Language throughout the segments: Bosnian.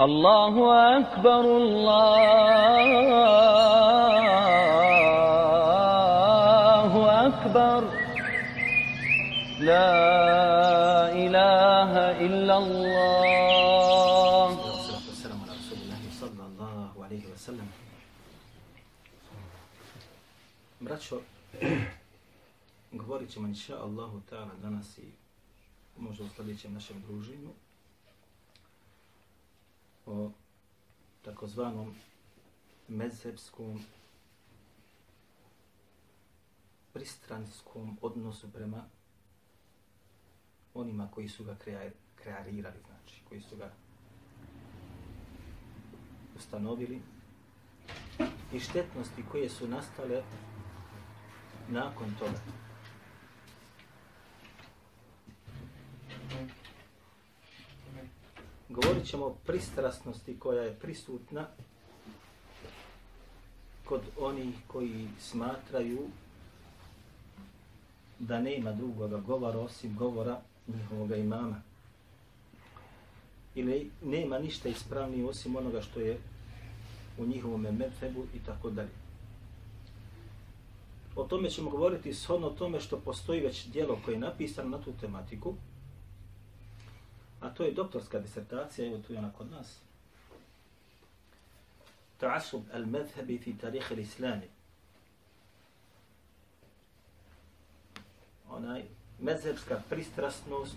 الله أكبر الله أكبر لا إله إلا الله والسلام على رسول الله صلى الله عليه وسلم Braćo, govorit ćemo inša Allahu ta'ala danas i možda u sljedećem našem druženju o takozvanom mezhebskom pristranskom odnosu prema onima koji su ga krearirali, znači, koji su ga ustanovili i štetnosti koje su nastale nakon toga. Govorit ćemo o pristrasnosti koja je prisutna kod onih koji smatraju da nema drugoga govora osim govora njihovog imama. Ili nema ništa ispravnije osim onoga što je u njihovom medhebu i tako dalje. O tome ćemo govoriti shodno tome što postoji već dijelo koje je napisano na tu tematiku, to je doktorska disertacija, evo tu je ona kod nas. Ta'asub al-medhebi fi tarih al-islami. Onaj medzhebska pristrasnost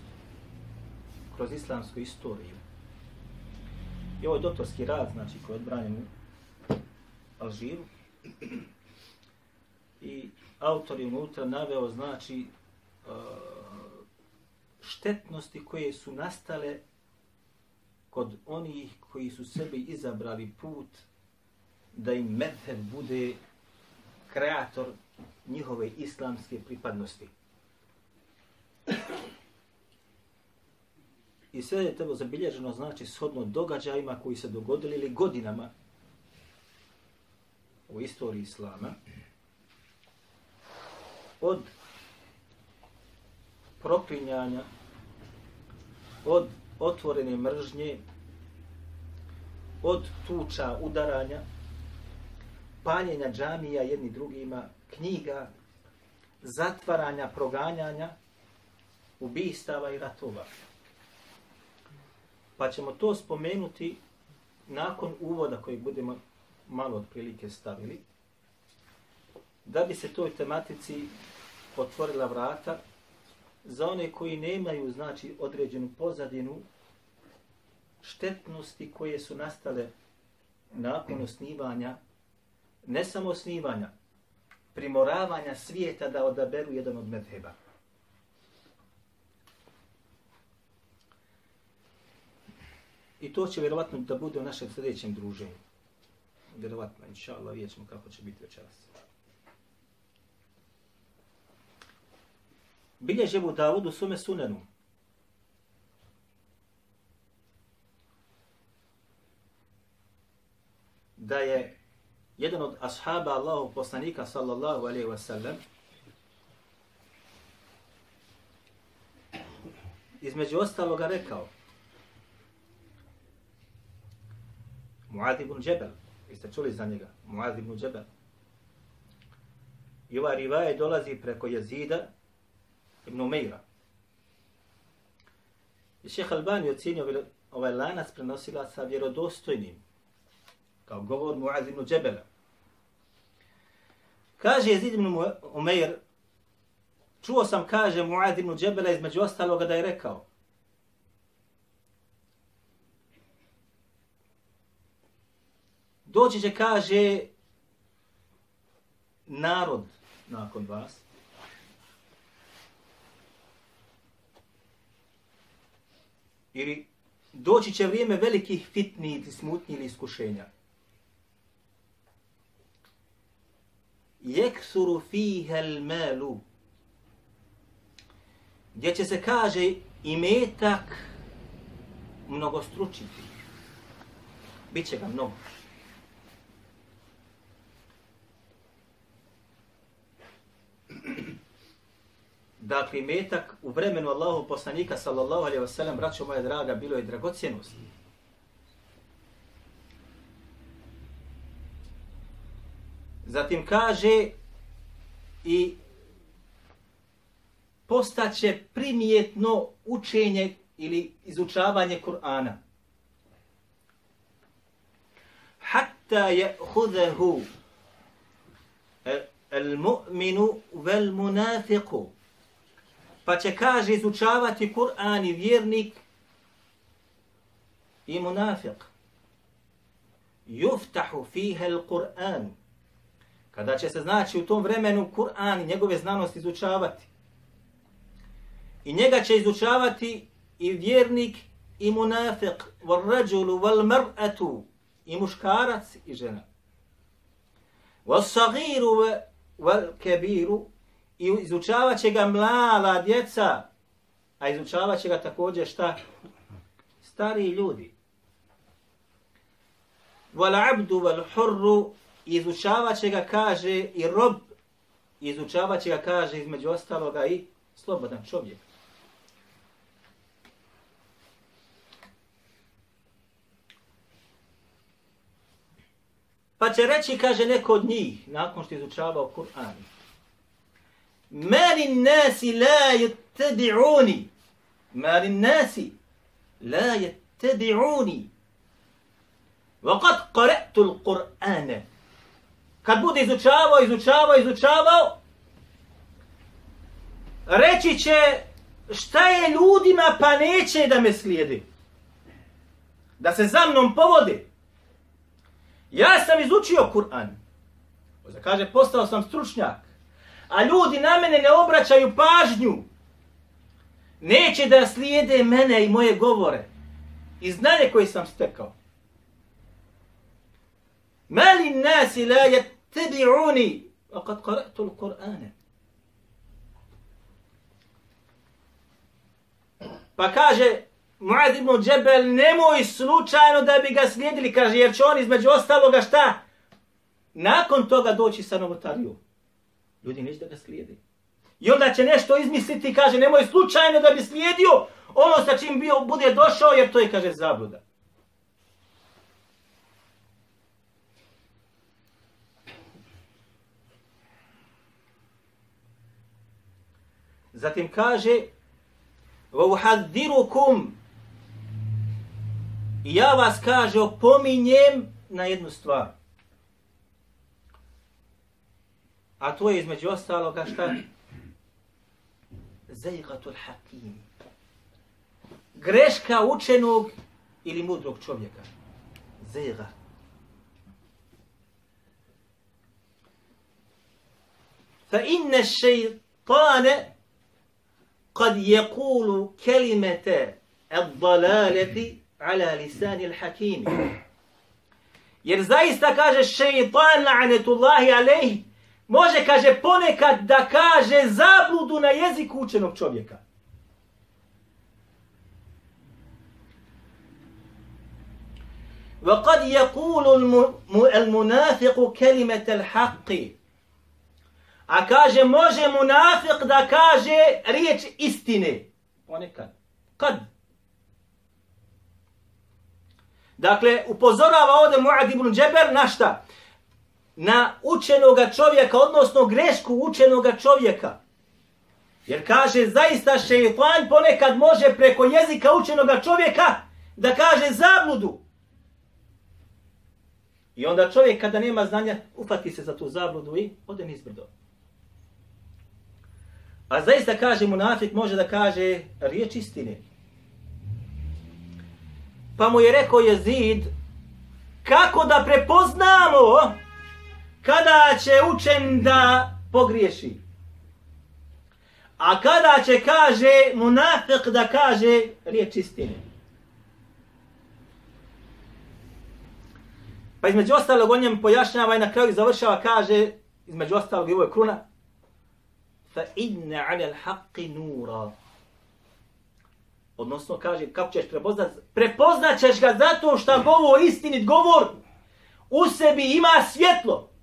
kroz islamsku istoriju. I ovo je doktorski rad, znači, koji je odbranjen u Alžiru. I autor je unutra naveo, znači, uh, štetnosti koje su nastale kod onih koji su sebi izabrali put da im medheb bude kreator njihove islamske pripadnosti. I sve je tebo zabilježeno, znači, shodno događajima koji se dogodili ili godinama u istoriji Islama, od proklinjanja, od otvorene mržnje, od tuča, udaranja, paljenja džamija jedni drugima, knjiga, zatvaranja, proganjanja, ubistava i ratova. Pa ćemo to spomenuti nakon uvoda koji budemo malo otprilike stavili, da bi se toj tematici otvorila vrata za one koji nemaju znači određenu pozadinu štetnosti koje su nastale nakon osnivanja, ne samo osnivanja, primoravanja svijeta da odaberu jedan od medheba. I to će vjerovatno da bude u našem sljedećem druženju. Vjerovatno, inša Allah, vidjet ćemo kako će biti večeras. Bilježe mu Davud u svome sunenu. Da je jedan od ashaba Allahov poslanika sallallahu alaihi wa sallam između ostaloga rekao Muad ibn Džebel, jeste čuli za njega, Muad ibn Džebel. I ova rivaje dolazi preko jezida Ibn Umeira. I šeha Albani ocjenio ovaj, ovaj lanac prenosila sa vjerodostojnim, kao govor Muaz ibn Džebela. Kaže Jezid ibn Umeir, čuo sam, kaže Muaz ibn Džebela između ostaloga da je rekao, doći će, kaže, narod nakon vas, ili doći će vrijeme velikih fitni ili smutni ili iskušenja. Jeksuru fihel melu. Gdje će se kaže i metak mnogostručiti. Biće ga mnogo. da primetak u vremenu Allahu poslanika sallallahu alejhi ve sellem braćo moje draga bilo je dragocjenost. Zatim kaže i postaće primjetno učenje ili izučavanje Kur'ana. Hatta je'hudahu al-mu'minu vel-munafiku. Pa će kaže izučavati Kur'an i vjernik i munafik. Juftahu fihe al-Kur'an. Kada će se znači u tom vremenu Kur'an i njegove znanosti izučavati. I njega će izučavati i vjernik i munafik, wal rajulu, wal mar'atu, i muškarac i žena. Wal sagiru, wal kebiru, i izučavat će ga mlala djeca, a izučavat će ga također šta? Stari ljudi. Vala abdu, wal hurru, izučavat će ga, kaže, i rob, izučavat će ga, kaže, između ostaloga i slobodan čovjek. Pa će reći, kaže neko od njih, nakon što izučavao Kur'an. Mali nasi la yattabi'uni. Mali nasi la yattabi'uni. Vakad qare'tu l'Qur'ane. Kad bude izučavao, izučavao, izučavao, reći će šta je ljudima pa neće da me slijedi. Da se za mnom povode. Ja sam izučio Kur'an. Oza kaže, postao sam stručnjak. A ljudi na mene ne obraćaju pažnju. Neće da slijede mene i moje govore. I znanje koje sam stekao. Mali nasi la yattabi'uni wa uni. A kad karatu Pa kaže, Muad ibn Džebel, nemoj slučajno da bi ga slijedili, kaže, jer će on između ostaloga šta? Nakon toga doći sa novotarijom Ljudi neće da ga slijedi. I onda će nešto izmisliti, kaže, nemoj slučajno da bi slijedio ono sa čim bio, bude došao, jer to je, kaže, zabluda. Zatim kaže, وَوْحَذِّرُكُمْ I ja vas kaže, opominjem na jednu stvar. A to je između ostaloga šta? Zajgatul hakim. Greška učenog ili mudrog čovjeka. Zajga. Fa inne šeitane kad je kulu kelimete ad dalaleti ala lisani al-hakim. Jer zaista kaže šeitan la'anetullahi alejhi, može kaže ponekad da kaže zabludu na jeziku učenog čovjeka. وقد يقول المنافق كلمة الحق A kaže, može munafik da kaže riječ istine. Ponekad. Kad? Dakle, upozorava ovdje Muad ibn Džeber na šta? Na učenoga čovjeka, odnosno grešku učenoga čovjeka. Jer kaže, zaista šeitan ponekad može preko jezika učenoga čovjeka da kaže zabludu. I onda čovjek kada nema znanja, ufati se za tu zabludu i ode nizbrdo. A zaista kaže munafik, može da kaže riječ istine. Pa mu je rekao Jezid, kako da prepoznamo kada će učen da pogriješi. A kada će kaže munafik da kaže riječ istine. Pa između ostalog on njem pojašnjava i na kraju završava, kaže, između ostalog i ovo je kruna, fa inna ala l'haqqi nura. Odnosno kaže, kako ćeš prepoznat? Prepoznat ćeš ga zato što govor, istinit govor, u sebi ima svjetlo.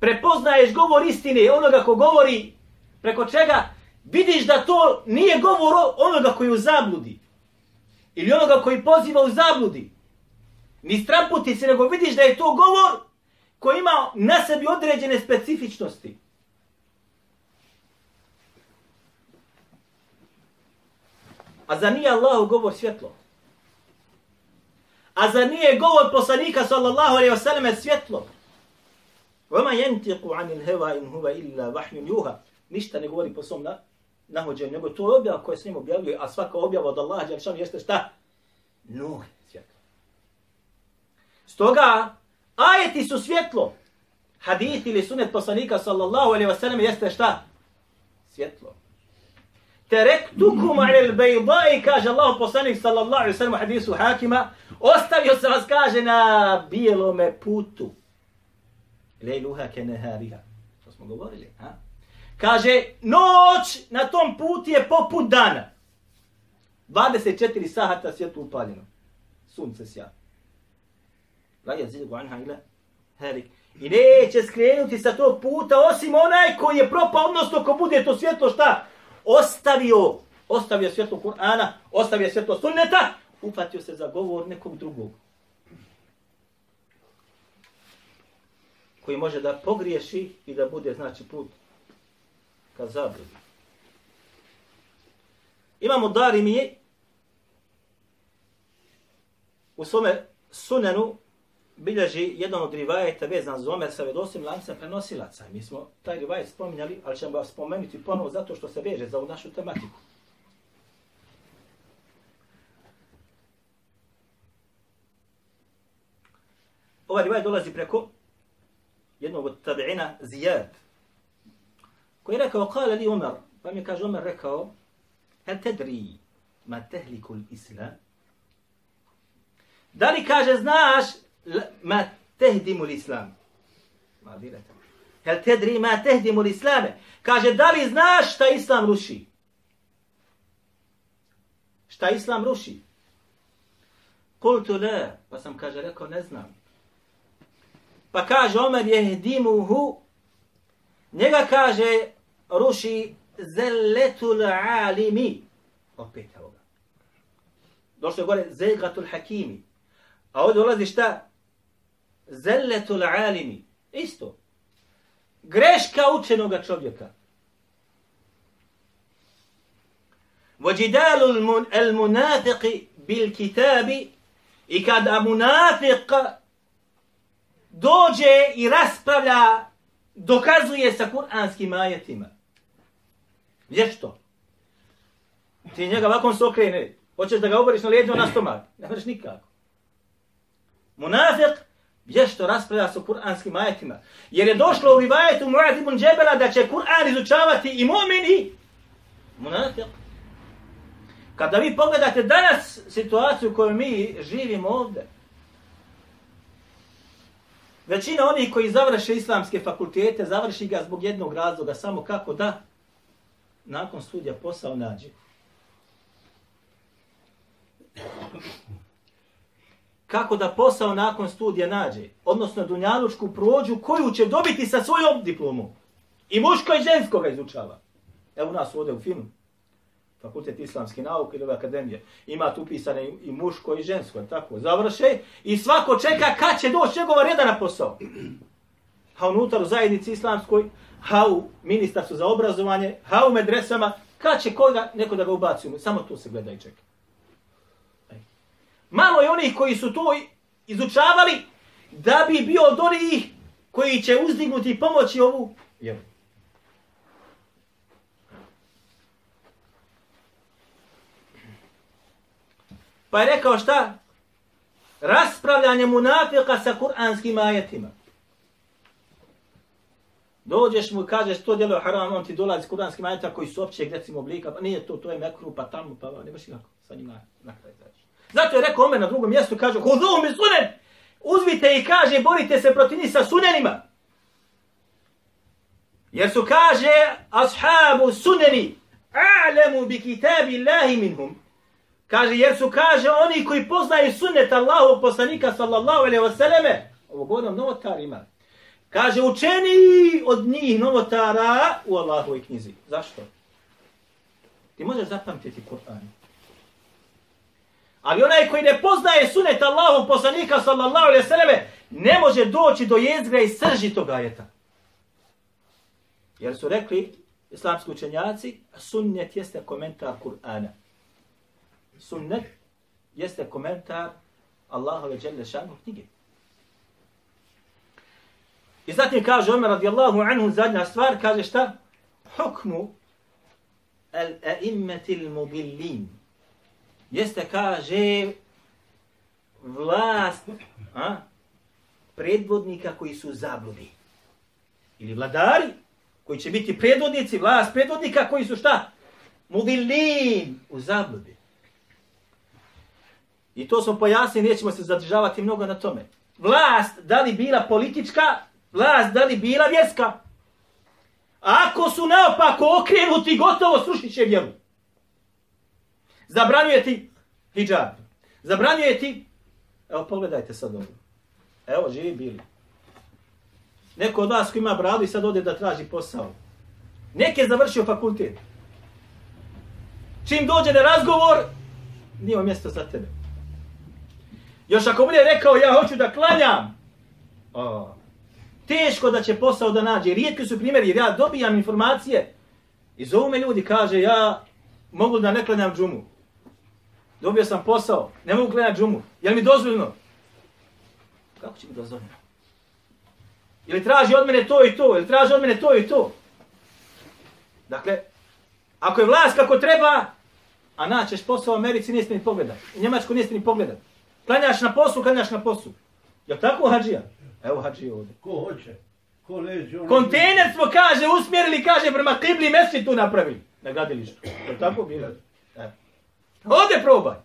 Prepoznaješ govor istine onoga ko govori preko čega vidiš da to nije govor onoga koji u zabludi. Ili onoga koji poziva u zabludi. Ni stramputi se, nego vidiš da je to govor koji ima na sebi određene specifičnosti. A za nije Allahu govor svjetlo? A za nije govor poslanika sallallahu alaihi wa sallam svjetlo? Vama jentiku anil heva in huva illa vahjun juha. Ništa ne govori po svom na, nahođenju, nego to je objava koja se njim objavljuje, a svaka objava od Allaha Đelšanu jeste šta? Nur svjetlo. Stoga, ajeti su svjetlo. Hadith ili sunet poslanika sallallahu alaihi wasallam jeste šta? Svjetlo. Terektukum alil bejdai, kaže Allah poslanik sallallahu alaihi wasallam u hadisu hakima, ostavio se vas, kaže, na bijelome putu. Lejluha ke nehariha. To smo govorili, ha? Kaže, noć na tom putu je poput dana. 24 sahata svjetlo upaljeno. Sunce sja. La je anha ila herik. I neće skrenuti sa tog puta osim onaj koji je propao, odnosno ko bude to svjetlo šta? Ostavio, ostavio svjetlo Kur'ana, ostavio svjetlo sunneta, upatio se za govor nekog drugog. Koji može da pogriješi i da bude, znači, put ka zabludi. Imamo Darimije u svome sunenu bilježi jedan od rivajeta vezan za Omer sa vedosim lancem prenosilaca. Mi smo taj rivajet spominjali, ali ćemo ga spomenuti ponovo zato što se veže za ovu našu tematiku. Ovaj rivajet dolazi preko jednog od tabi'ina Zijad, koji je rekao, kale li Omer, pa mi kaže Omer rekao, hel tedri ma tehliku islam? Da li kaže, znaš, ma tehdimu l'islam? Ma direte. Hel tedri ma tehdimu l'islame? Kaže, da li znaš šta islam ruši? Šta islam ruši? Kultu le, pa sam kaže, rekao, ne znam. Pa kaže, Omer jehdimuhu, njega kaže, ruši zelletul alimi. Opet evo ga. Došlo je gore zelgatul hakimi. A ovdje dolazi šta? Zelletul alimi. Isto. Greška učenoga čovjeka. Vođidalu el munafiqi bil kitabi i kada munafiq dođe i raspravlja, dokazuje sa kuranskim ajetima. Vješto? Ti njega ovakvom se okrene. Hoćeš da ga oboriš na lijeđu na stomak. Ne možeš nikako. Munafik vješto raspravlja sa kuranskim ajetima. Jer je došlo u rivajetu Mu'ad ibn Džebela da će Kur'an izučavati i mu'mini. Munafik. Kada vi pogledate danas situaciju u kojoj mi živimo ovdje, većina onih koji završe islamske fakultete, završi ga zbog jednog razloga, samo kako da nakon studija posao nađe. Kako da posao nakon studija nađe? Odnosno dunjalučku prođu koju će dobiti sa svojom diplomom. I muško i žensko ga izučava. Evo nas ovdje u filmu. Fakultet islamske nauke ili akademije. Ima tu pisane i muško i žensko. Tako, završe. I svako čeka kad će doći njegova reda na posao. A unutar u zajednici islamskoj ha u ministarstvu za obrazovanje, ha u medresama, kad će koga neko da ga ubaci, samo tu se gleda i čeka. Malo je onih koji su to izučavali da bi bio od onih koji će uzdignuti i pomoći ovu vjeru. Pa je rekao šta? Raspravljanje munafika sa kuranskim ajetima. Dođeš mu i kažeš to djelo je haram, on ti dolazi s kuranskim ajetima koji su općeg recimo oblika, pa nije to, to je mekru, pa tamo, pa ne baš nikako sa njima na kraj zađeš. Zato je rekao Omer na drugom mjestu, kaže, hudu mi sunen, uzmite i kaže, borite se protiv njih sa sunenima. Jer su kaže, ashabu suneni, a'lemu bi kitabi Allahi minhum. Kaže, jer su kaže, oni koji poznaju sunnet Allahovog poslanika sallallahu alaihi wa sallame, ovo govorim novotarima, Kaže, učeni od njih novotara u Allahovoj knjizi. Zašto? Ti možeš zapamtiti Kur'an. Ali onaj koji ne poznaje sunet Allahov poslanika sallallahu alaihi sallame ne može doći do jezgra i srži toga ajeta. Jer su rekli islamski učenjaci, sunnet jeste komentar Kur'ana. Sunnet jeste komentar Allahove dželle šanu knjige. I zatim kaže Omer radijallahu anhu zadnja stvar, kaže šta? Hukmu al-a'immatil mubillin. Jeste kaže vlast a? predvodnika koji su zabludi. Ili vladari koji će biti predvodnici, vlast predvodnika koji su šta? Mubillin u zabludi. I to smo pojasnili, nećemo se zadržavati mnogo na tome. Vlast, da li bila politička, vlast, da li bila vjerska. Ako su naopako okrenuti, gotovo srušit će vjeru. Zabranjuje ti hijab. Zabranjuje ti... Evo, pogledajte sad ovo. Evo, živi bili. Neko od vas ko ima bradu i sad ode da traži posao. Nek je završio fakultet. Čim dođe na razgovor, nije mjesto za tebe. Još ako bude rekao ja hoću da klanjam, o, teško da će posao da nađe. Rijetki su primjeri jer ja dobijam informacije i zovu me ljudi, kaže ja mogu da ne klanjam džumu. Dobio sam posao, ne mogu klanjati džumu. Je mi dozvoljno? Kako će mi dozvoljeno? Je li traži od mene to i to, ili traži od mene to i to. Dakle, ako je vlast kako treba, a naćeš posao u Americi, nije ni pogledat. U Njemačku nije ni pogledat. Klanjaš na poslu, klanjaš na poslu. Je tako, Hadžija? Evo Hadžija ovdje. Ko hoće? Ko leđe? On Kontejner smo, kaže, usmjerili, kaže, prema kibli mesi tu napravili. Na gradilištu. Je tako bilo? E. Ode probaj.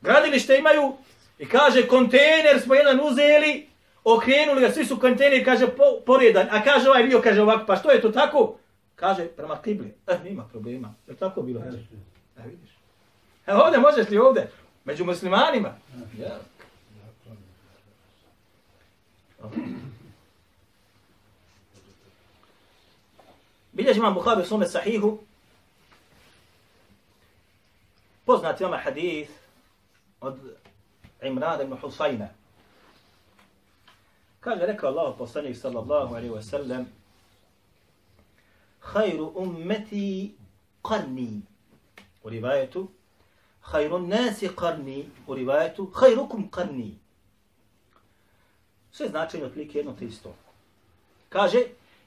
Gradilište imaju i kaže, kontejner smo jedan uzeli, okrenuli ga, svi su kontejneri, kaže, po, poredan. A kaže ovaj bio, kaže ovako, pa što je to tako? Kaže, prema kibli. E, nima problema. Je tako bilo? Jeste. E, vidiš. E, ovdje možeš li ovdje? Među muslimanima? Ja. Bilježi imam Bukhari u svome sahihu. Poznati vam hadith od Imrana ibn Husayna. Kaže, rekao Allah poslanik sallallahu alaihi wa sallam Khayru ummeti qarni. U hajrun nasi qarni. U rivajetu Khayrukum qarni. Sve značenje otprilike jedno te isto. Kaže,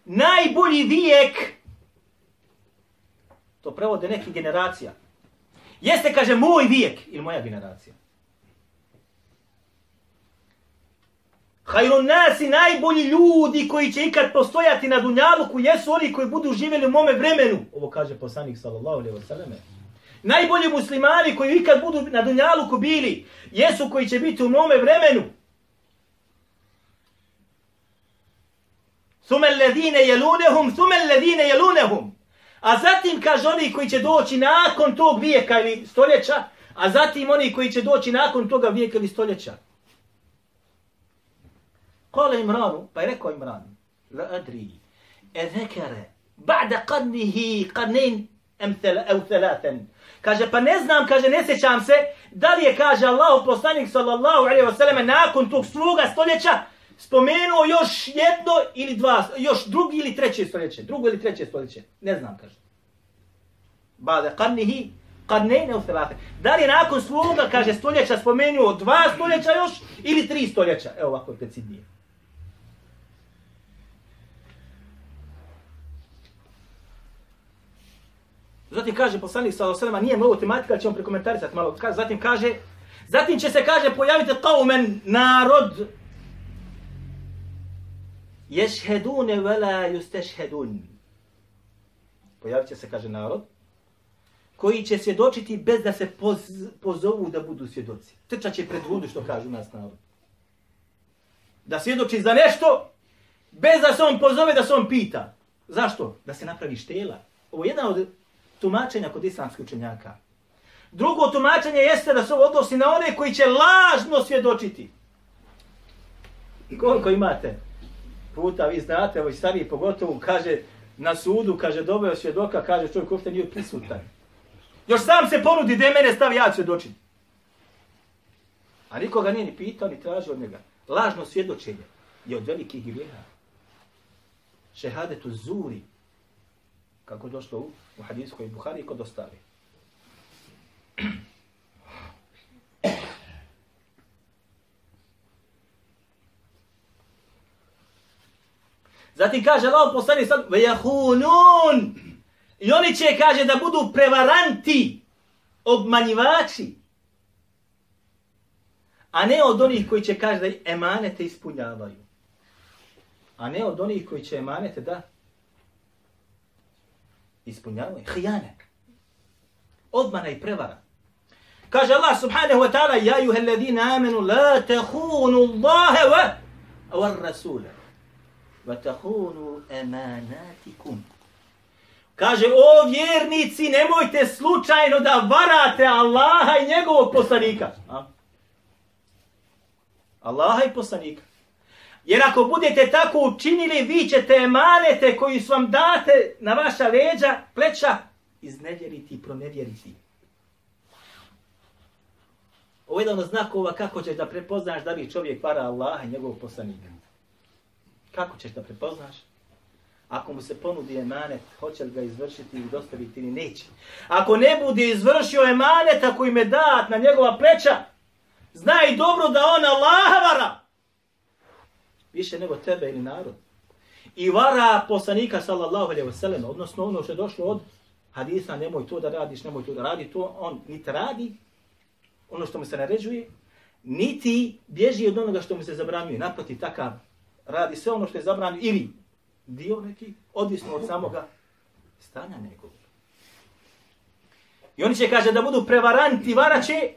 najbolji vijek, to prevode neki generacija, jeste, kaže, moj vijek ili moja generacija. Hajrun nasi, najbolji ljudi koji će ikad postojati na Dunjaluku, jesu oni koji budu živjeli u mome vremenu. Ovo kaže poslanik sallallahu alaihi wa sallam. Najbolji muslimani koji ikad budu na Dunjaluku bili, jesu koji će biti u mome vremenu. Thume alladhine jelunehum, thume alladhine jelunehum. A zatim kaže oni koji će doći nakon tog vijeka ili stoljeća, a zatim oni koji će doći nakon toga vijeka ili stoljeća. Kale Imranu, pa je rekao Imran, la adri, e zekere, ba'da qadnihi qadnin, em thalathan. Kaže, pa ne znam, kaže, ne sjećam se, da li je, kaže Allah, poslanik sallallahu alaihi wa sallam, nakon tog sluga stoljeća, spomenuo još jedno ili dva, još drugi ili treće stoljeće, drugo ili treće stoljeće, ne znam, kaže. Bade qarnihi, qarnejne u thalate. Da li je nakon sluga, kaže, stoljeća spomenuo dva stoljeća još ili tri stoljeća? Evo ovako je precidnije. Zatim kaže poslanik sa osalema, nije mnogo tematika, ali ćemo prekomentarisati malo. Zatim kaže, zatim će se kaže pojaviti qaumen narod Ješhedune vela justešhedun. Pojavit će se, kaže narod, koji će svjedočiti bez da se poz, pozovu da budu svjedoci. Trčat će pred ludu, što kažu nas narod. Da svjedoči za nešto, bez da se on pozove, da se on pita. Zašto? Da se napravi štela. Ovo je jedna od tumačenja kod islamskih učenjaka. Drugo tumačenje jeste da se ovo odnosi na one koji će lažno svjedočiti. Koliko imate? puta, vi znate, ovo stariji pogotovo, kaže, na sudu, kaže, doveo svjedoka, kaže, čovjek uopšte nije prisutan. Još sam se ponudi da mene stavi, ja ću svjedočiti. A nikoga nije ni pitao, ni tražio od njega. Lažno svjedočenje je od velikih grijeha. Šehadetu zuri, kako je došlo u, u hadijskoj Buhari kod ostali. Zatim kaže Allah poslani sad, vejahunun. I oni će, kaže, da budu prevaranti, obmanjivači. A ne od onih koji će, kaže, da emanete ispunjavaju. A ne od onih koji će emanete da ispunjavaju. Hijane. Obmana i prevara. Kaže Allah subhanahu wa ta'ala, ja juhe ladina amenu, la tehunu Allahe wa, wa rasule. Wa tehunu emanatikum. Kaže, o vjernici, nemojte slučajno da varate Allaha i njegovog poslanika. A? Allaha i poslanika. Jer ako budete tako učinili, vi ćete emanete koji su vam date na vaša leđa, pleća, iznevjeriti i pronevjeriti. Ovo je jedan od znakova kako ćeš da prepoznaš da li čovjek vara Allaha i njegovog poslanika. Kako ćeš da prepoznaš? Ako mu se ponudi emanet, hoće li ga izvršiti ili dostaviti ili neće. Ako ne bude izvršio emaneta koji me dat na njegova pleća, znaj dobro da on Allaha vara. Više nego tebe ili narod. I vara poslanika sallallahu alaihi wasallam, odnosno ono što je došlo od hadisa, nemoj to da radiš, nemoj to da radi, to on niti radi, ono što mu se naređuje, niti bježi od onoga što mu se zabranjuje. Naproti takav radi sve ono što je zabranjeno ili dio neki, odvisno od samoga stanja nekog. I oni će, kaže, da budu prevaranti, varaće,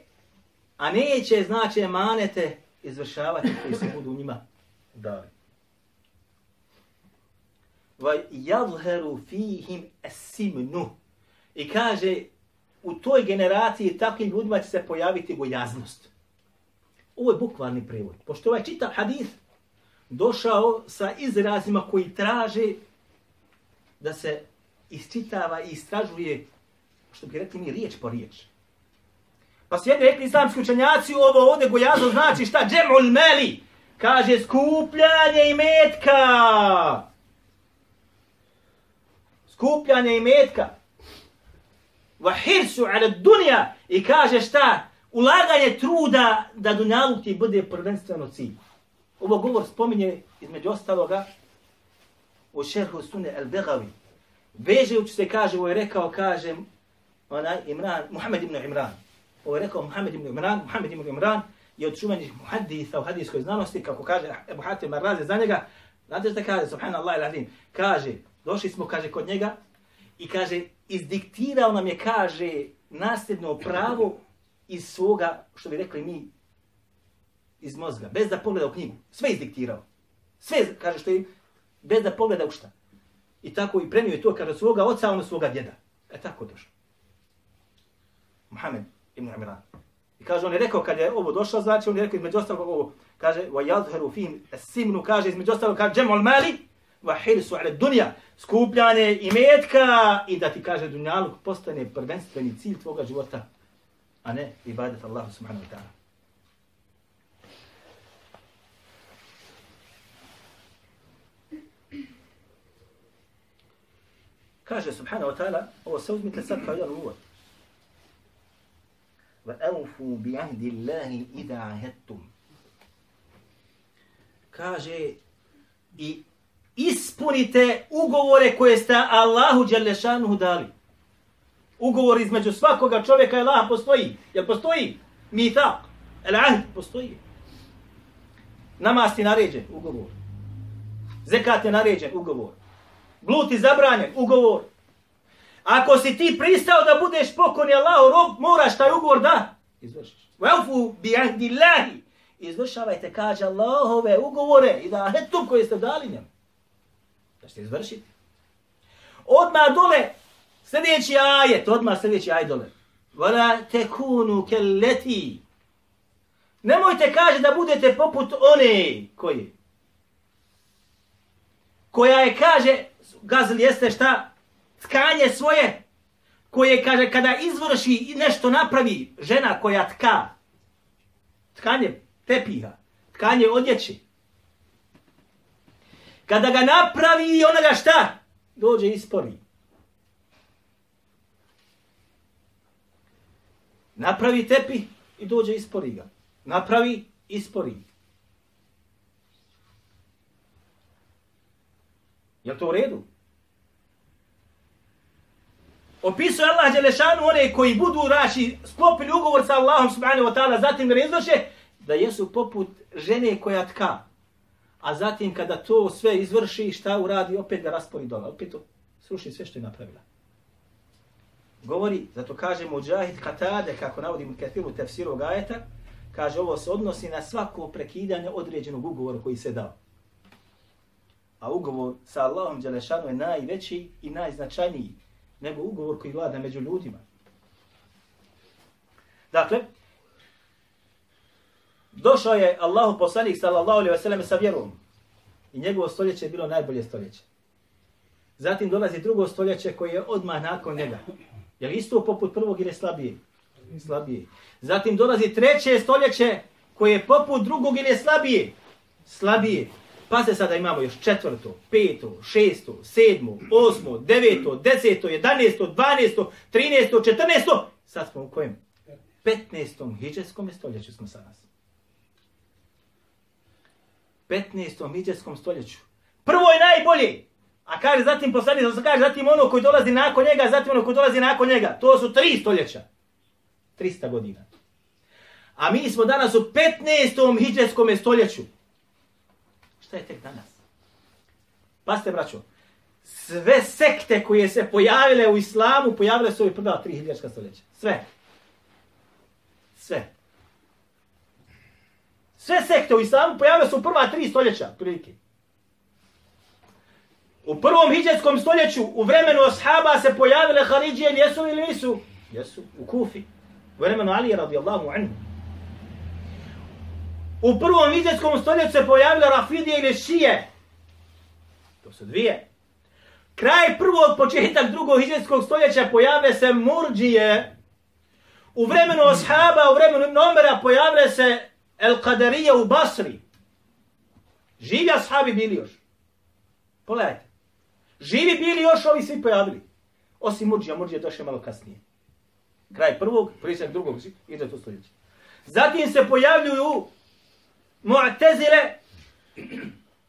a neće, znači, manete izvršavati koji se budu njima dali. Va yadhharu fihim as-simnu. I kaže u toj generaciji takvim ljudima će se pojaviti gojaznost. Ovo je bukvalni prevod. Pošto ovaj čitav hadis došao sa izrazima koji traže da se isčitava i istražuje, što bi rekli mi, riječ po riječ. Pa su jedni rekli islamski učenjaci, ovo ovdje gojazno znači šta? Džem'ul meli. Kaže skupljanje i metka. Skupljanje i metka. Va hirsu ala dunja. I kaže šta? Ulaganje truda da dunjaluk ti bude prvenstveno cilj. Ovo govor spominje između ostaloga u šerhu sune al-Begavi. Vežejući se kaže, ovo je rekao, kaže, onaj Imran, Muhammed ibn Imran. Ovo je rekao Muhammed ibn Imran, Muhammed ibn Imran je od čuvenih muhaditha u hadijskoj znanosti, kako kaže Ebu Hatim Arrazi za njega, znate što kaže, subhanallah il kaže, došli smo, kaže, kod njega i kaže, izdiktirao nam je, kaže, nasljedno pravo iz svoga, što bi rekli mi, iz mozga, bez da pogleda u knjigu. Sve izdiktirao. Sve, kaže, što je, bez da pogleda u šta. I tako i premio je to, kaže, svoga oca, ono svoga djeda. E tako došlo. Muhammed ibn Imran. I kaže, on je rekao, kad je ovo došlo, znači, on je rekao, između ostalog, ovo, kaže, wa yadhharu fihim simnu, kaže, između ostalog, kaže, džemol mali, wa hirsu ala dunja, skupljanje i metka, i da ti kaže, dunjaluk postane prvenstveni cilj tvoga života, a ne ibadet Allahu subhanahu wa ta'ala. Kaže subhanahu wa ta'ala, ovo se uzmite sad kao jedan uvod. وَأَوْفُوا بِعَهْدِ اللَّهِ إِذَا عَهَدْتُمْ Kaže i ispunite ugovore koje ste Allahu Đelešanuhu dali. Ugovor između svakoga čovjeka i Allaha postoji. Jel postoji? Mitak. El ahd postoji. Namaz ti naređen, ugovor. Zekat je naređen, ugovor. Blut je zabranjen, ugovor. Ako si ti pristao da budeš pokorni Allahu rob, moraš taj ugovor da izvršiš. Velfu bi ahdi lahi. Izvršavajte, kaže Allahove ugovore i da hetum koje ste dali njemu. Da ćete izvršiti. Odmah dole, sljedeći ajet, odmah sljedeći ajet dole. Vala tekunu kelleti. Nemojte kaže da budete poput one koji. Koja je kaže, gazil jeste šta? Tkanje svoje koje, kaže, kada izvrši i nešto napravi žena koja tka, tkanje tepiha, tkanje odjeće, kada ga napravi i ona ga šta? Dođe i ispori. Napravi tepi i dođe i ispori ga. Napravi, ispori. Je to u redu? Opisuje Allah Đelešanu one koji budu raši, sklopili ugovor sa Allahom subhanahu wa ta'ala, zatim ga izvrše, da jesu poput žene koja tka. A zatim kada to sve izvrši, šta uradi, opet ga raspori dole. Opet to sruši sve što je napravila. Govori, zato kaže Mujahid Katade, kako navodi mu kathiru tefsiru gajeta, kaže ovo se odnosi na svako prekidanje određenog ugovora koji se dao. A ugovor sa Allahom Đelešanu je najveći i najznačajniji nego ugovor koji vlada među ljudima. Dakle, došao je Allahu poslanik sallallahu alejhi ve sellem sa vjerom. I njegovo stoljeće je bilo najbolje stoljeće. Zatim dolazi drugo stoljeće koje je odmah nakon njega. Je li isto poput prvog ili slabije? Slabije. Zatim dolazi treće stoljeće koje je poput drugog ili slabije? Slabije. Pa se sada imamo još četvrto, peto, šesto, sedmo, osmo, deveto, deseto, jedanesto, dvanesto, trinesto, četrnesto. Sad smo u kojem? 15. hijđarskom stoljeću smo sada. nas. 15. hijđarskom stoljeću. Prvo je najbolje. A kaže zatim poslanik, zato kaže zatim ono koji dolazi nakon njega, zatim ono koji dolazi nakon njega. To su tri stoljeća. 300 godina. A mi smo danas u 15. hijđarskom stoljeću. Šta je tek danas? Paste, braćo, sve sekte koje se pojavile u islamu, pojavile su i prva tri hiljačka stoljeća. Sve. Sve. Sve sekte u islamu pojavile su u prva tri stoljeća, prilike. U prvom hijđetskom stoljeću, u vremenu ashaba se pojavile Haridžije, jesu ili nisu? Jesu, u Kufi. U vremenu Ali radijallahu anhu. U prvom hijđetskom stoljeću se pojavile Rafidije ili Šije. To su dvije. Kraj prvog, početak drugog hijđetskog stoljeća pojavile se Murđije. U vremenu ashaba, u vremenu Nomera pojavile se El Qadarije u Basri. Živi ashabi bili još. Pogledajte. Živi bili još, ovi svi pojavili. Osim Murđija, Murđija došao malo kasnije. Kraj prvog, prisjak drugog, ide to stoljeće. Zatim se pojavljuju Mu'tezile,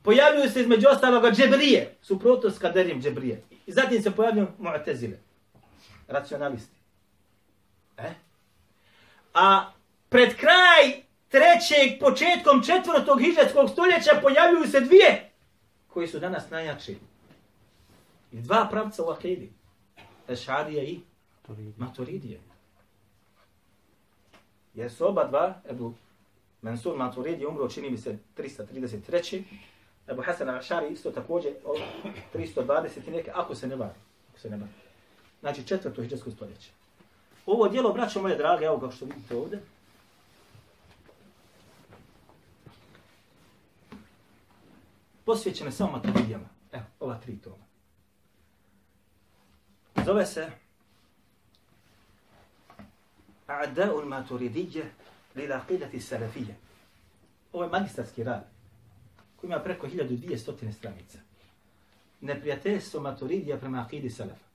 pojavljuju se između ostaloga džebrije, suprotno s kaderim džebrije. I zatim se pojavljuju Mu'tezile, racionalisti. E? A pred kraj trećeg, početkom četvrtog hiđetskog stoljeća pojavljuju se dvije koji su danas najjači. I dva pravca u akidi. Ešarija i Maturidije. Jer su oba dva, Ebu Mansur Maturidi umro, čini mi se, 333. Ebu Hasan Ašari isto također, 320 i neke, ako se ne vari. Ako se ne vari. Znači četvrto hiđarsko stoljeće. Ovo dijelo, braćo moje drage, evo kao što vidite ovdje, posvećene samo maturidijama. Evo, ova tri toma. Zove se A'da'ul maturidije li aqidati salafije. Ovo je magistarski rad koji ima preko 1200 stranica. Neprijateljstvo maturidija prema aqidi salafa.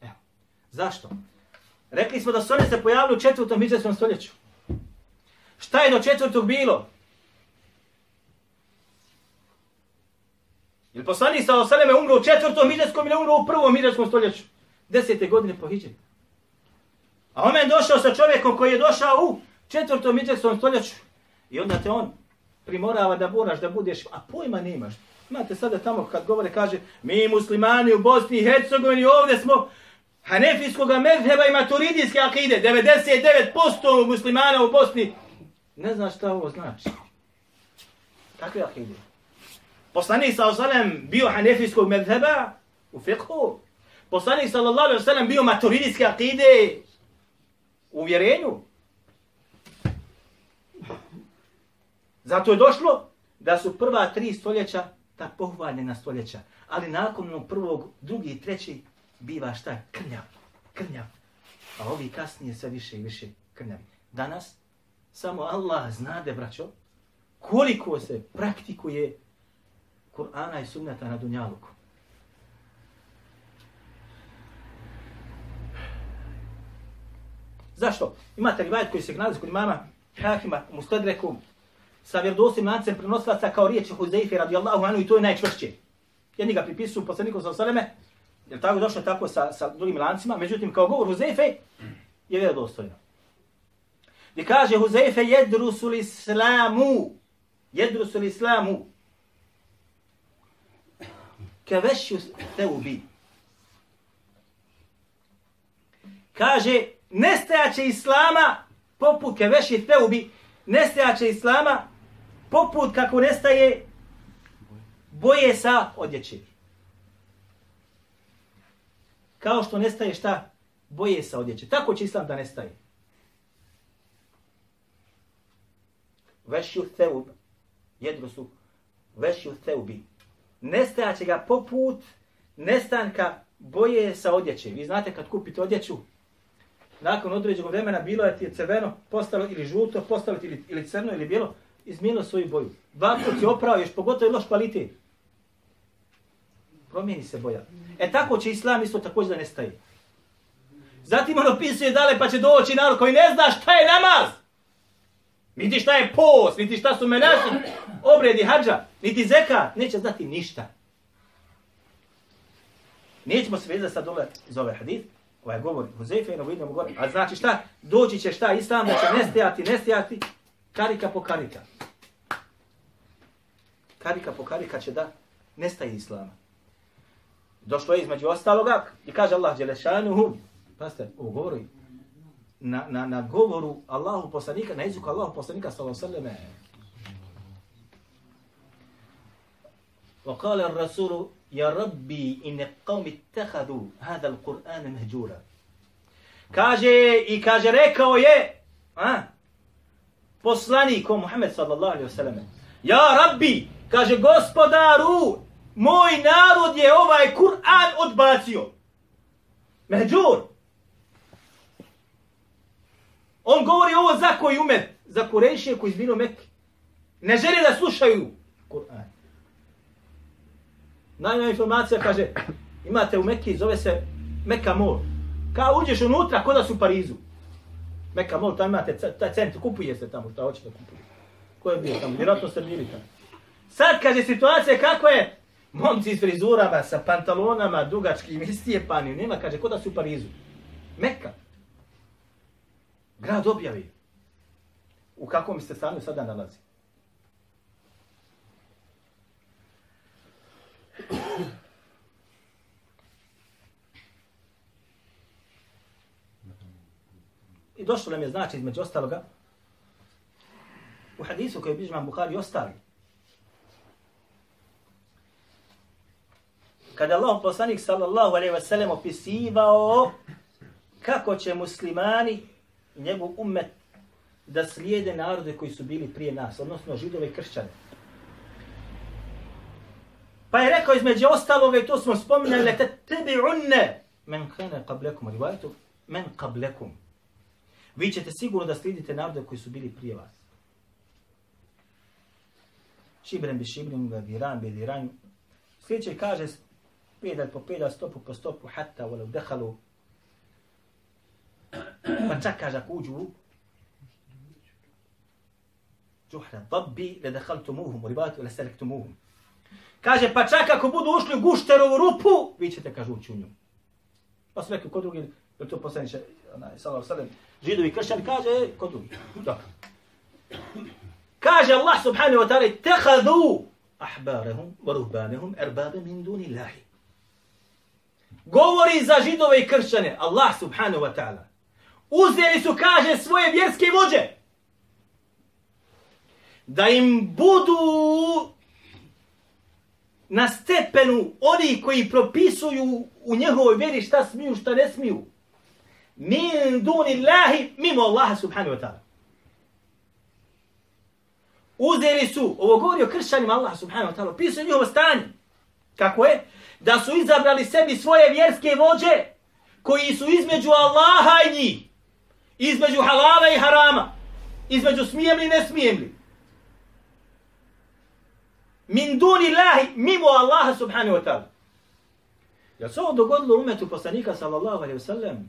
Evo. Zašto? Rekli smo da su oni se pojavili u četvrtom hijđarskom stoljeću. Šta je do četvrtog bilo? Jel poslanik sa Osaleme umro u četvrtom hijđarskom ili umro u prvom hijđarskom stoljeću? Desete godine po hijđarskom. A on je došao sa čovjekom koji je došao u četvrtom hijđarskom stoljeću. I onda te on primorava da moraš da budeš, a pojma nemaš. Imate sada tamo kad govore, kaže, mi muslimani u Bosni i Hercegovini ovdje smo Hanefijskog mezheba i maturidijske akide. 99% muslimana u Bosni. Ne znaš šta ovo znači. Kakve akide? Poslanik sa osalem bio Hanefijskog mezheba u fiqhu. Poslanik sallallahu alaihi wa sallam bio maturidijske akide uvjerenju. Zato je došlo da su prva tri stoljeća ta pohvaljena stoljeća. Ali nakon prvog, drugi i treći biva šta? Krnjav. Krnjav. A ovi kasnije sve više i više krnjavi. Danas samo Allah znade, braćo, koliko se praktikuje Kur'ana i sunnata na Dunjaluku. Zašto? Imate rivajet koji se nalazi kod imama Hakima u Mustadreku sa vjerodosim lancem prenosilaca kao riječi Huzeife radijallahu anhu i to je najčvršće. Jedni ga pripisuju poslaniku sa osaleme, jer tako došlo tako sa, sa drugim lancima, međutim kao govor Huzeife je vjerodostojno. Gdje kaže Huzeife jedrusul islamu, jedrusul islamu, kevešju teubi. Kaže, nestajaće islama poput keveši teubi, nestajaće islama poput kako nestaje boje sa odjeće. Kao što nestaje šta? Boje sa odjeće. Tako će islam da nestaje. Vešju teub, jedru su, vešju teubi. Nestajaće ga poput nestanka boje sa odjeće. Vi znate kad kupite odjeću, nakon određenog vremena bilo je ti je crveno, postalo ili žuto, postalo ili, ili crno ili bijelo, izmijenilo svoju boju. Dva put je opravo, još pogotovo je loš kvalitet. Promijeni se boja. E tako će islam isto također da nestaje. Zatim on opisuje dale pa će doći narod koji ne zna šta je namaz. Niti šta je post, niti šta su menaši, obredi hađa, niti zeka, neće znati ništa. Nećemo se vezati sad dole iz ove ovaj hadith, ovaj govor Huzefe i vidimo gore. A znači šta? Doći će šta? Islam da će nestajati, nestajati, karika po karika. Karika po karika će da nestaje Islama. Došlo je između ostaloga i kaže Allah Đelešanuhu, pasite, u govoru na, na, na govoru Allahu poslanika, na jeziku Allahu poslanika sallallahu sallam وقال الرسول Ja rabbi in qawmi ittakhadhu hadha al-Qur'an mahjura. Kaže i kaže rekao je, a? Poslanik Muhammed sallallahu alejhi ve sellem. Ja rabbi, kaže gospodaru, moj narod je ovaj Kur'an odbacio. Mahjur. On govori ovo za koji umet, za Kurejšije koji izbilo Mekke. Ne žele da slušaju Kur'an. Najna informacija kaže, imate u Mekki, zove se Mekka Mall. Kao uđeš unutra, kod da su u Parizu. Mekka Mall, tamo imate taj centar, kupuje se tamo, šta hoćete kupuje. Ko je bio tamo? Vjerojatno ste bili tamo. Sad, kaže, situacija kakva je? Momci s frizurama, sa pantalonama, dugačkim, istijepani, nema, kaže, kod da su u Parizu. Mekka. Grad objavi. U kakvom se stanju sada nalazi? I došlo nam je znači između ostaloga u hadisu koji je bližman Bukhari i ostali. Kada je Allah poslanik sallallahu alaihi wa sallam opisivao kako će muslimani i njegov umet da slijede narode koji su bili prije nas, odnosno židove i kršćane. Pa je rekao između ostaloga i to smo spominjali, le te tebi unne men kane qablekum, rivajtu men qablekum. Vi ćete sigurno da slijedite narode koji su bili prije vas. Šibren bi šibren, ga diran bi diran. Sljedeće kaže pedal po pedal, stopu po stopu, hatta vole udehalu. Pa čak kaže ako uđu u džuhra dabbi, le dehaltumuhum, u ribatu, le selektumuhum. Kaže, pa čak ako budu ušli u gušterovu rupu, vi ćete, kaže, ući u nju. Pa su rekli, ko drugi, je to poslaniče, onaj, salav sallam, židovi kršćani, kaže, e, kod drugi. Dobro. Kaže Allah subhanahu wa ta'ala, tehadu ahbarehum, varuhbanehum, erbabe min duni lahi. Govori za židove i kršćane, Allah subhanahu wa ta'ala. Uzeli su, kaže, svoje vjerske vođe. Da im budu na stepenu oni koji propisuju u njehovoj vjeri šta smiju, šta ne smiju. Min duni Allahi, mimo Allaha subhanahu wa ta'ala. Uzeli su, ovo govori o kršćanima Allah subhanahu wa ta'ala, pisao njihovo stanje. Kako je? da su izabrali sebi svoje vjerske vođe koji su između Allaha i njih, između halala i harama, između smijem li ne smijem li. Min duni lahi, mimo Allaha subhanahu wa ta'ala. Jel se ovo dogodilo umetu poslanika sallallahu alaihi wa sallam?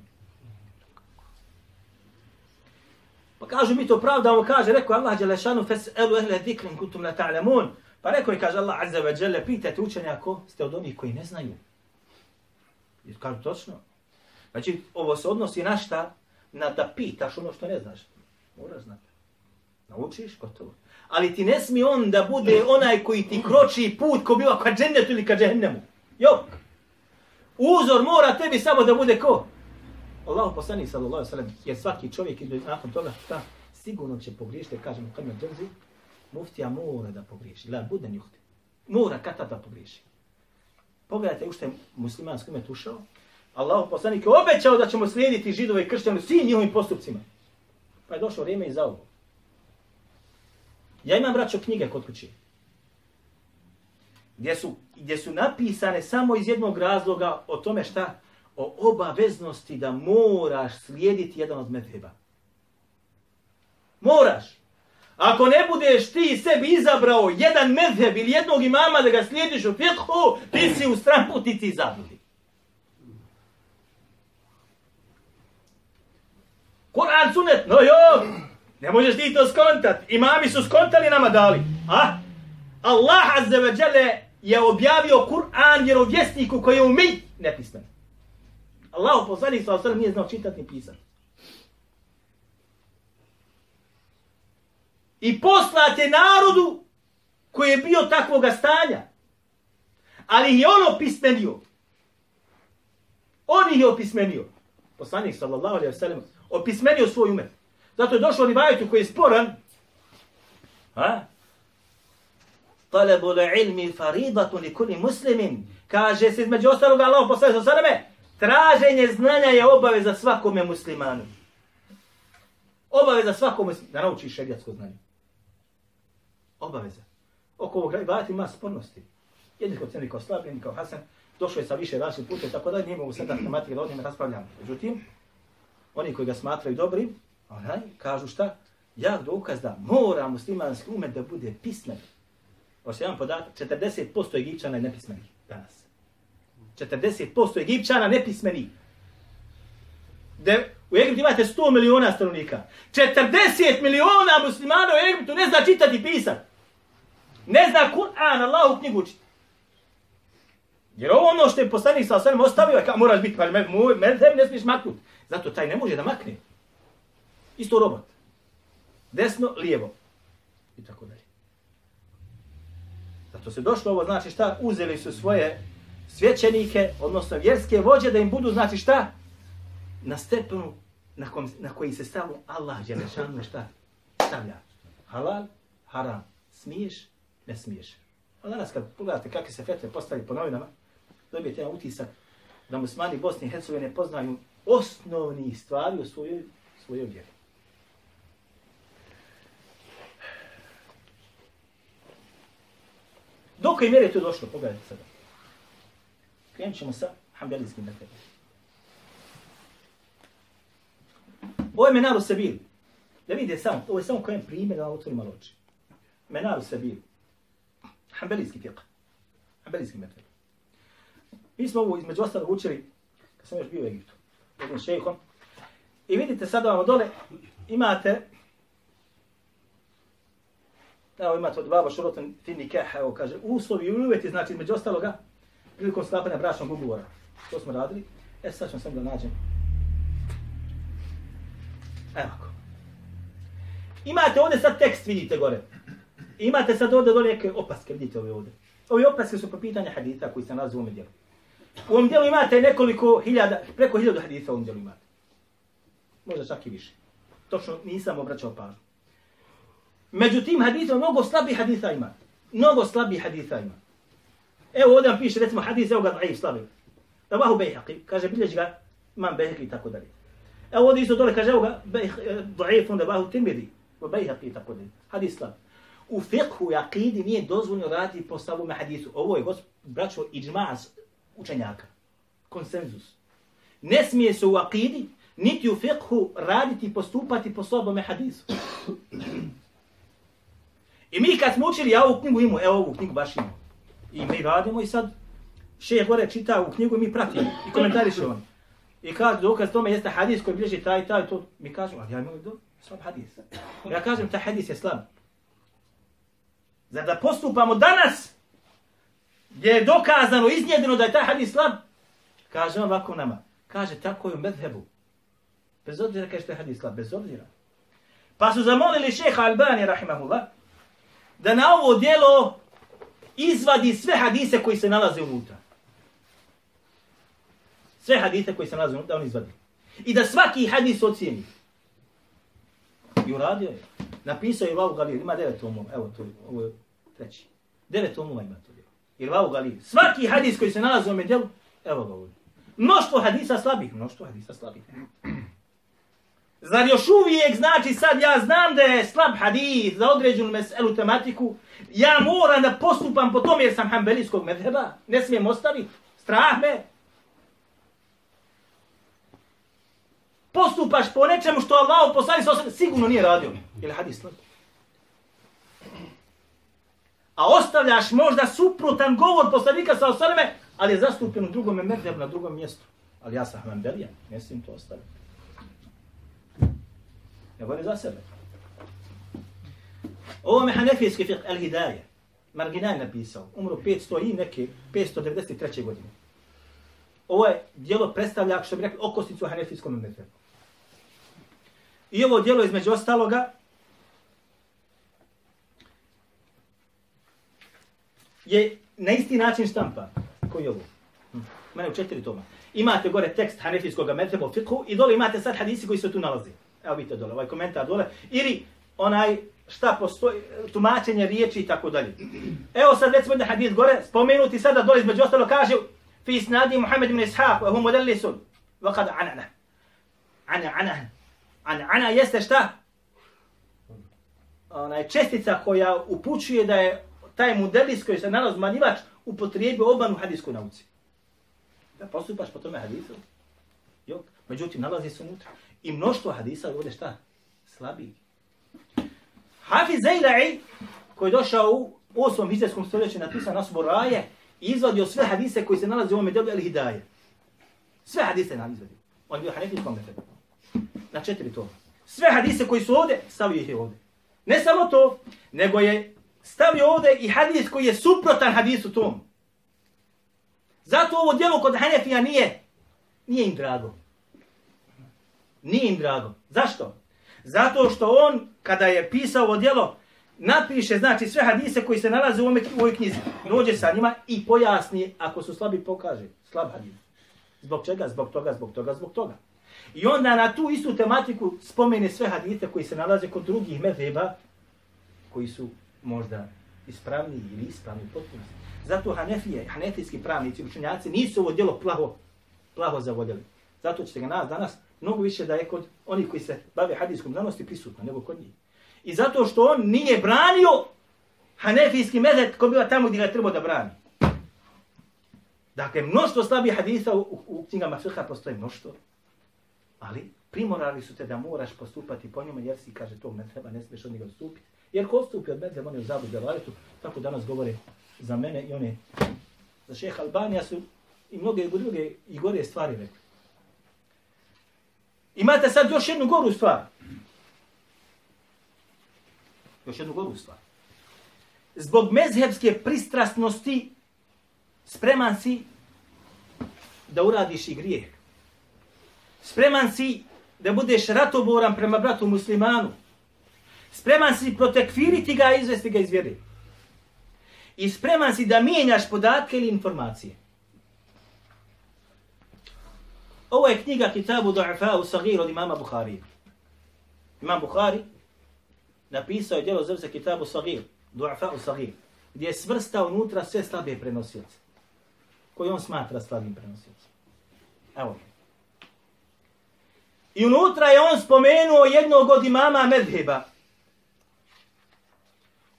Pa kažu mi to pravda, on kaže, rekao Allah Đelešanu, fes elu ehle zikrin kutum la ta'lamun. Pa rekao je, kaže Allah Azza wa Jalla, pitajte učenjako, ste od onih koji ne znaju. I kažu točno. Znači, ovo se odnosi na šta? Na da pitaš ono što ne znaš. Moraš znati. Naučiš, gotovo. Ali ti ne smije on da bude onaj koji ti kroči put ko biva ka džennetu ili ka džehennemu. Jok. Uzor mora tebi samo da bude ko? Allahu poslanik sallallahu alejhi ve sellem, jer svaki čovjek ide nakon toga šta sigurno će pogriješiti, kažemo kad me drži, muftija mora da pogriješi, la bude njuhti. Mora kata da pogriješi. Pogledajte u što je muslimanski umet ušao. Allahu poslanik je obećao da ćemo slijediti židove i kršćane svim njihovim postupcima. Pa je došlo vrijeme i za ovo. Ja imam braćo knjige kod kući. Gdje su, gdje su napisane samo iz jednog razloga o tome šta o obaveznosti da moraš slijediti jedan od medheba. Moraš. Ako ne budeš ti sebi izabrao jedan medheb ili jednog imama da ga slijediš u fiqhu, ti si u stramputici zabludi. Kur'an sunet, no jo, ne možeš ti to skontat. Imami su skontali nama dali. A? Allah azze ve je objavio Kur'an vjerovjesniku koji je umij nepismen. Allahu poslanik sa osrem nije znao čitati ni pisati. I poslate narodu koji je bio takvog stanja. Ali je on opismenio. On ih je opismenio. Poslanik sallallahu alaihi wa sallam opismenio svoj umet. Zato je došao rivajetu koji je sporan. Ha? Talabu ilmi faridatu li kuli muslimin. Kaže se između ostalog Allah poslanik sa sveme, Traženje znanja je obaveza svakome muslimanu. Obaveza svakome da nauči šerijatsko znanje. Obaveza. Oko ovog rivajeta ima spornosti. Jedni kao ceni kao slab, jedni kao hasan, došao je sa više različitih puta, tako da nije mogu sada tematike da o njima raspravljamo. Međutim, oni koji ga smatraju dobri, onaj, kažu šta? Jak dokaz da mora muslimanski umet da bude pismen. Ošto jedan podatak, 40% Egipćana je nepismenih danas. 40% Egipćana nepismeni. De, u Egiptu imate 100 miliona stanovnika. 40 miliona muslimana u Egiptu ne zna čitati i pisati. Ne zna Kur'an, Allahu knjigu učiti. Jer ovo ono što je poslanik sa osvrame ostavio, kao moraš biti, pa me, me, me, ne smiješ maknut. Zato taj ne može da makne. Isto robot. Desno, lijevo. I tako dalje. Zato se došlo ovo, znači šta, uzeli su svoje svećenike, odnosno vjerske vođe, da im budu, znači šta? Na stepenu na, kom, na koji se stavlja Allah, Đelešanu, šta? Stavlja. Halal, haram. Smiješ, ne smiješ. A danas kad pogledate kakve se fetve postavi po novinama, dobijete jedan utisak da muslimani Bosne i Hercegovine poznaju osnovni stvari u svojoj, svojoj vjeri. Do koje mjere je to došlo, pogledajte sada. Krenut ćemo sa hambelijskim metodom. Ovo je Menaru Sebil. Da vidite samo, ovo je samo kojem primjer da otvorim malo oči. Menaru Sebil. Hambelijski fiqh. Hambelijski metod. Mi smo ovo između ostalog učili, kad sam još bio u Egiptu, jednim šejhom. I vidite sada vam dole, imate Evo imate od baba šurotan fi nikah, evo kaže, uslovi i uvjeti, znači među ostaloga, prilikom sklapanja bračnog ugovora. To smo radili. E, sad ćemo sam da nađem. Evo ako. Imate ovdje sad tekst, vidite gore. Imate sad ovdje dole neke opaske, vidite ove ovdje. Ove opaske su po pitanju hadita koji se nalazi u ovom dijelu. U ovom dijelu imate nekoliko hiljada, preko hiljada hadita u ovom dijelu imate. Možda čak i više. Točno nisam obraćao pažnju. Međutim, hadita, mnogo slabi hadita ima. Mnogo slabi hadita ima. Evo ovdje vam piše, recimo, hadis, evo ga daif, slabi. Da bejhaqi, kaže, bilježi ga, imam bejhaqi i tako dalje. Evo ovdje isto dole, kaže, evo ga, e, daif, onda vahu timidi, bejhaqi i tako dalje. Hadis slab. U fiqhu i akidi nije dozvoljno raditi po samome hadisu. Ovo je, braćo, iđma učenjaka. Konsenzus. Ne smije se u akidi, niti u fiqhu raditi postupati po sobome hadisu. I mi kad smo učili, ja ovu knjigu imamo, evo ovu knjigu baš imamo. I mi radimo i sad še gore čita u knjigu i mi pratimo i komentariše on. I kaže, dokaz tome jeste hadis koji bliži taj, taj, to. Mi kažemo, ali ja imam do, slab hadis. Ja kažem, taj hadis je slab. Zar da postupamo danas, gdje je dokazano, iznjedeno da je taj hadis slab, kaže on ovako nama, kaže, tako je u medhebu. Bez obzira kaže što je hadis slab, bez obzira. Pa su zamolili šeha Albani, rahimahullah, da na ovo dijelo izvadi sve hadise koji se nalaze unutra. Sve hadise koji se nalaze unutra, on izvadi. I da svaki hadis ocijeni. I uradio je. Napisao je Irvavu Galil, ima devet tomova, evo to, ovo je treći. Devet tomova ima to djelo. Irvavu Galil. Svaki hadis koji se nalazi u ovom djelu, evo ga ovdje. Mnoštvo hadisa slabih, mnoštvo hadisa slabih. Zar još uvijek znači sad ja znam da je slab hadis za određenu meselu tematiku, ja moram da postupam po tom jer sam hambelijskog medheba, ne smijem ostaviti, strah me. Postupaš po nečemu što Allah poslani sa osam, sigurno nije radio. Je li hadis slab? A ostavljaš možda suprotan govor poslanika sa osaleme, ali je zastupljen u drugom medhebu na drugom mjestu. Ali ja sam hambelija, ne smijem to ostaviti. Ne govori za sebe. Ovo me hanefijski fiqh al-hidaje. Marginal napisao. Umro 500 i neke 593. godine. Ovo je dijelo predstavlja, što bi rekli, okosnicu hanefijskom medvedu. I ovo dijelo između ostaloga je na isti način štampa. Koji je ovo? Hm. Mene u četiri toma. Imate gore tekst hanefijskog medheba u fiqhu i dole imate sad hadisi koji se tu nalazi. Evo vidite dole, ovaj komentar dole. Ili onaj šta postoji, tumačenje riječi i tako dalje. Evo sad recimo jedan hadis gore, spomenuti sada dole između ostalo kaže fi snadi Muhammed ibn Ishaq, wa hu mudallisun, wa kad anana. Ana, ana. Ana, ana jeste šta? Onaj čestica koja upućuje da je taj mudelis koji se nalazi manjivač upotrijebio obanu hadisku nauci. Da postupaš po tome hadisu. Jok. Međutim, nalazi se unutra. I mnoštvo hadisa ovdje šta? Slabiji. Hafiz Zajla'i, koji je došao u 8. hizetskom stoljeću, napisao nas Boraje, izvadio sve hadise koji se nalaze u ovome delu El Hidaje. Sve hadise nam izvadio. On je bio hanefijskom metodu. Na četiri to. Sve hadise koji su ovdje, stavio ih je ovdje. Ne samo to, nego je stavio ovdje i hadis koji je suprotan hadisu tom. Zato ovo djelo kod Hanefija nije, nije im drago. Nije im drago. Zašto? Zato što on, kada je pisao ovo djelo, napiše, znači, sve hadise koji se nalaze u ovoj knjizi, dođe sa njima i pojasni, ako su slabi, pokaže. Slab hadis. Zbog čega? Zbog toga, zbog toga, zbog toga. I onda na tu istu tematiku spomene sve hadise koji se nalaze kod drugih medheba, koji su možda ispravni ili ispravni potpuno. Zato Hanefije, hanefijski pravnici, učenjaci, nisu ovo djelo plaho, plaho zavodili. Zato ćete ga nas danas mnogo više da je kod onih koji se bave hadijskom znanosti prisutno nego kod njih. I zato što on nije branio hanefijski mezet ko bila tamo gdje ga treba da brani. Dakle, mnoštvo slabih hadisa u, u, u knjigama fiha postoji mnoštvo. Ali primorali su te da moraš postupati po njima jer si kaže to treba, ne smiješ od njega odstupiti. Jer ko odstupi od medheba on je u zabudu delaletu, tako danas govore za mene i one za šeha Albanija su i mnoge druge i gore stvari rekli. Imate sad još jednu goru stvar. Još jednu goru stvar. Zbog mezhebske pristrasnosti spreman si da uradiš i grijeh. Spreman si da budeš ratoboran prema bratu muslimanu. Spreman si protekfiriti ga i izvesti ga iz vjere. I spreman si da mijenjaš podatke ili informacije. Ovo je knjiga Kitabu Du'afa u Sagir od imama Bukhari. Imam Bukhari napisao je djelo zove se Kitabu Sagir, Du'afa u Sagir, gdje je svrstao unutra sve slabe prenosioce. Koji on smatra slabim prenosioce. Evo. I unutra je on spomenuo jednog od imama Medheba.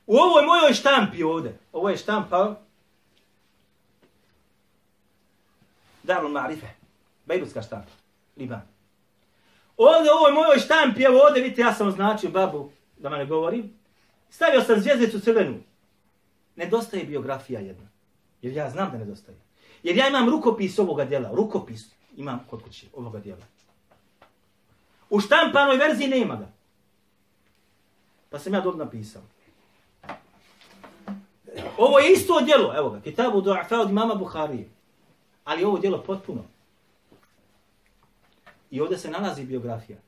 U ovoj mojoj štampi ovde, ovo je štampa Darul Ma'rife. Bejbutska štampa. Liban. Ovdje u ovoj mojoj štampi, evo ovdje, vidite, ja sam označio babu, da vam ne govorim. Stavio sam zvijezdicu crvenu. Nedostaje biografija jedna. Jer ja znam da nedostaje. Jer ja imam rukopis ovoga djela. Rukopis imam kod kuće ovoga djela. U štampanoj verziji nema ga. Pa sam ja dobro napisao. Ovo je isto djelo, evo ga, Kitabu Du'afa od imama Buharije. Ali ovo djelo potpuno. I ovdje se nalazi biografija.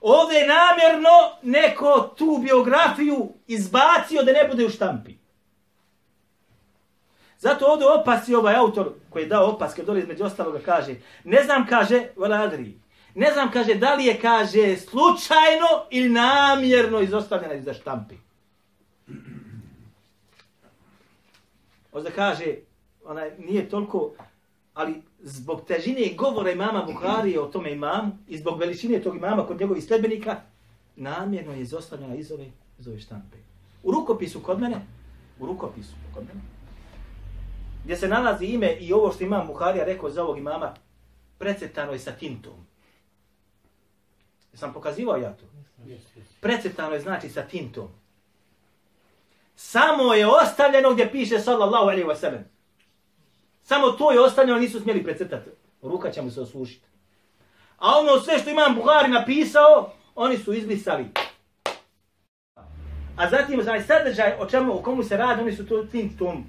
Ovdje je namjerno neko tu biografiju izbacio da ne bude u štampi. Zato ovdje opasi ovaj autor koji je dao opaske dole između ostaloga kaže, ne znam kaže, Valadri, ne znam kaže da li je kaže slučajno ili namjerno izostavljena iza štampi. Ovdje kaže, onaj, nije toliko, ali zbog težine govora imama Buhari o tome imam i zbog veličine tog imama kod njegovih sledbenika, namjerno je izostavljena iz ove, iz ove štampe. U rukopisu kod mene, u rukopisu kod mene, gdje se nalazi ime i ovo što imam Buharija rekao za ovog imama, precetano je sa tintom. Sam pokazivao ja to? Precetano je znači sa tintom. Samo je ostavljeno gdje piše sallallahu alaihi wa sallam. Samo to je ostavljeno, nisu smjeli precrtati. Ruka će mu se osušiti. A ono sve što imam Buhari napisao, oni su izbrisali. A zatim, znači, sadržaj o čemu, o komu se radi, oni su to tim tom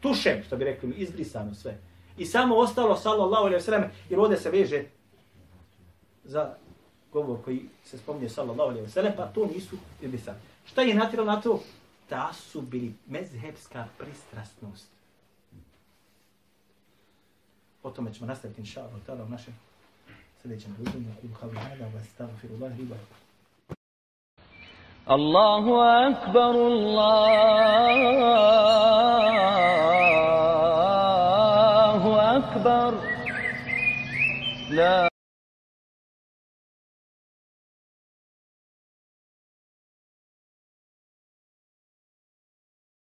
tušem, što bi rekli, izbrisano sve. I samo ostalo, sallallahu alaihi wa sallam, jer ovdje se veže za govor koji se spominje sallallahu alaihi sallam, pa to nisu izbrisali. Šta je natiralo na to? Ta su bili mezhebska pristrasnost. O tome ćemo nastaviti, inša Allah, tada u našem sljedećem druženju. Kulu havi hada, wa astaghfirullah, riba. الله أكبر الله